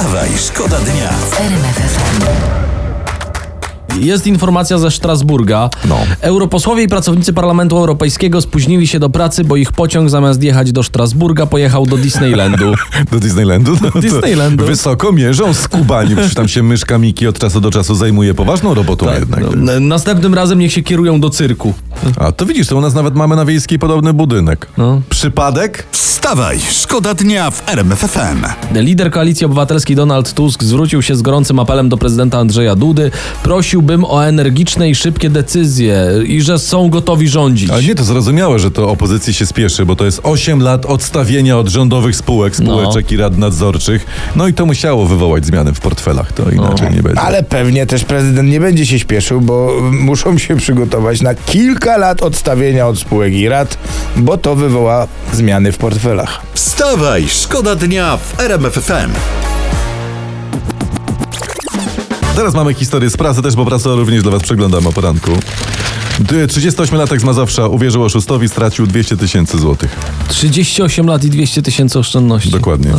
Wstawaj, szkoda dnia. Jest informacja ze Strasburga. No. Europosłowie i pracownicy Parlamentu Europejskiego spóźnili się do pracy, bo ich pociąg zamiast jechać do Strasburga pojechał do Disneylandu. Do Disneylandu? No to Disneylandu. Wysoko mierzą skubani, przecież tam się myszka Miki od czasu do czasu zajmuje poważną robotą jednak. No, następnym razem niech się kierują do cyrku. A to widzisz, to u nas nawet mamy na wiejskiej podobny budynek. No. Przypadek? Wstawaj, szkoda dnia w RMF FM. Lider Koalicji Obywatelskiej Donald Tusk zwrócił się z gorącym apelem do prezydenta Andrzeja Dudy. Prosiłbym o energiczne i szybkie decyzje i że są gotowi rządzić. Ale nie, to zrozumiałe, że to opozycji się spieszy, bo to jest 8 lat odstawienia od rządowych spółek, spółeczek i rad nadzorczych. No i to musiało wywołać zmiany w portfelach, to inaczej nie będzie. Ale pewnie też prezydent nie będzie się śpieszył, bo muszą się przygotować na kilka lat odstawienia od spółek i rad, bo to wywoła zmiany w portfelach. Wstawaj, szkoda dnia w RMF FM. Teraz mamy historię z prasy, też bo prasę również dla was przeglądam o poranku. Ty- 38-latek z Mazowsza uwierzył oszustowi, stracił 200 tysięcy złotych. 38 lat i 200 tysięcy oszczędności. Dokładnie.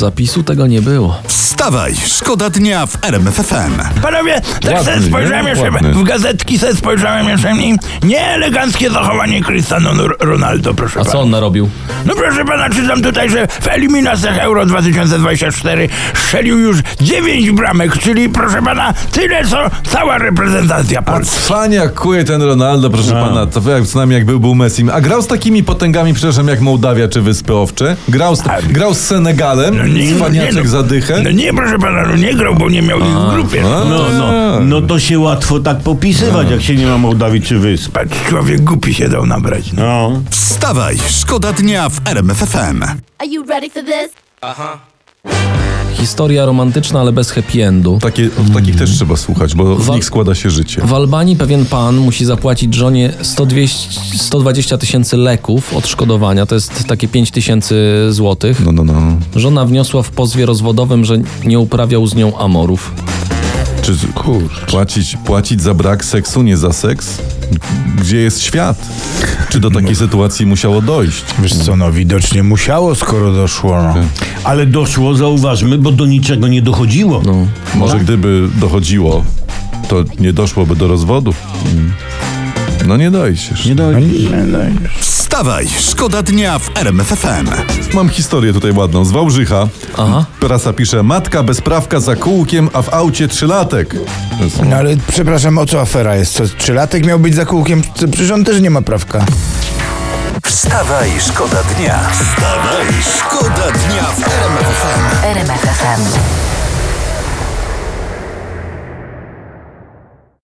Zapisu tego nie było. Wstawaj, szkoda dnia w RMF FM. Panowie, tak Ładny, sobie spojrzałem nie? jeszcze Ładny. w gazetki, sobie spojrzałem jeszcze i nieeleganckie zachowanie Cristiano Ronaldo, proszę A pana. co on narobił? No proszę pana, czytam tutaj, że w eliminacjach Euro 2024 strzelił już 9 bramek, czyli proszę pana, tyle co cała reprezentacja Polski. Fania kuje ten Ronaldo, proszę pana, to jak z nami jak był, był Messi. A grał z takimi potęgami, przepraszam, jak Mołdawia czy Wyspy Owcze? Grał z, grał z Senegalem, cwaniaczek no, za dychę? No nie, proszę pana, no nie grał, bo nie miał ich w grupie. a. No, no, no to się łatwo tak popisywać, jak się nie ma Mołdawii czy wysp. Patrz, człowiek głupi się dał nabrać. No. No. Wstawaj, szkoda dnia w RMF FM. Are you ready for this? Historia romantyczna, ale bez happy endu. Takie, takich też trzeba słuchać, bo z Wa- nich składa się życie. W Albanii pewien pan musi zapłacić żonie 100, 200, 120 tysięcy leków odszkodowania, to jest takie 5 tysięcy złotych. No, no, no. Żona wniosła w pozwie rozwodowym, że nie uprawiał z nią amorów. Czy płacić, płacić za brak seksu, nie za seks? Gdzie jest świat? Czy do takiej sytuacji musiało dojść? Wiesz co, no widocznie musiało, skoro doszło. No. Ale doszło, zauważmy, bo do niczego nie dochodziło. No. Może gdyby dochodziło, to nie doszłoby do rozwodu. No nie dojdziesz. Nie do... Wstawaj, szkoda dnia w RMF FM. Mam historię tutaj ładną. Z Wałżycha. Aha. Prasa pisze, matka bezprawka za kółkiem, a w aucie trzylatek. Jest- no ale przepraszam, o co afera jest? Co, trzylatek miał być za kółkiem? Przecież on też nie ma prawka. Wstawaj, szkoda dnia. Wstawaj, szkoda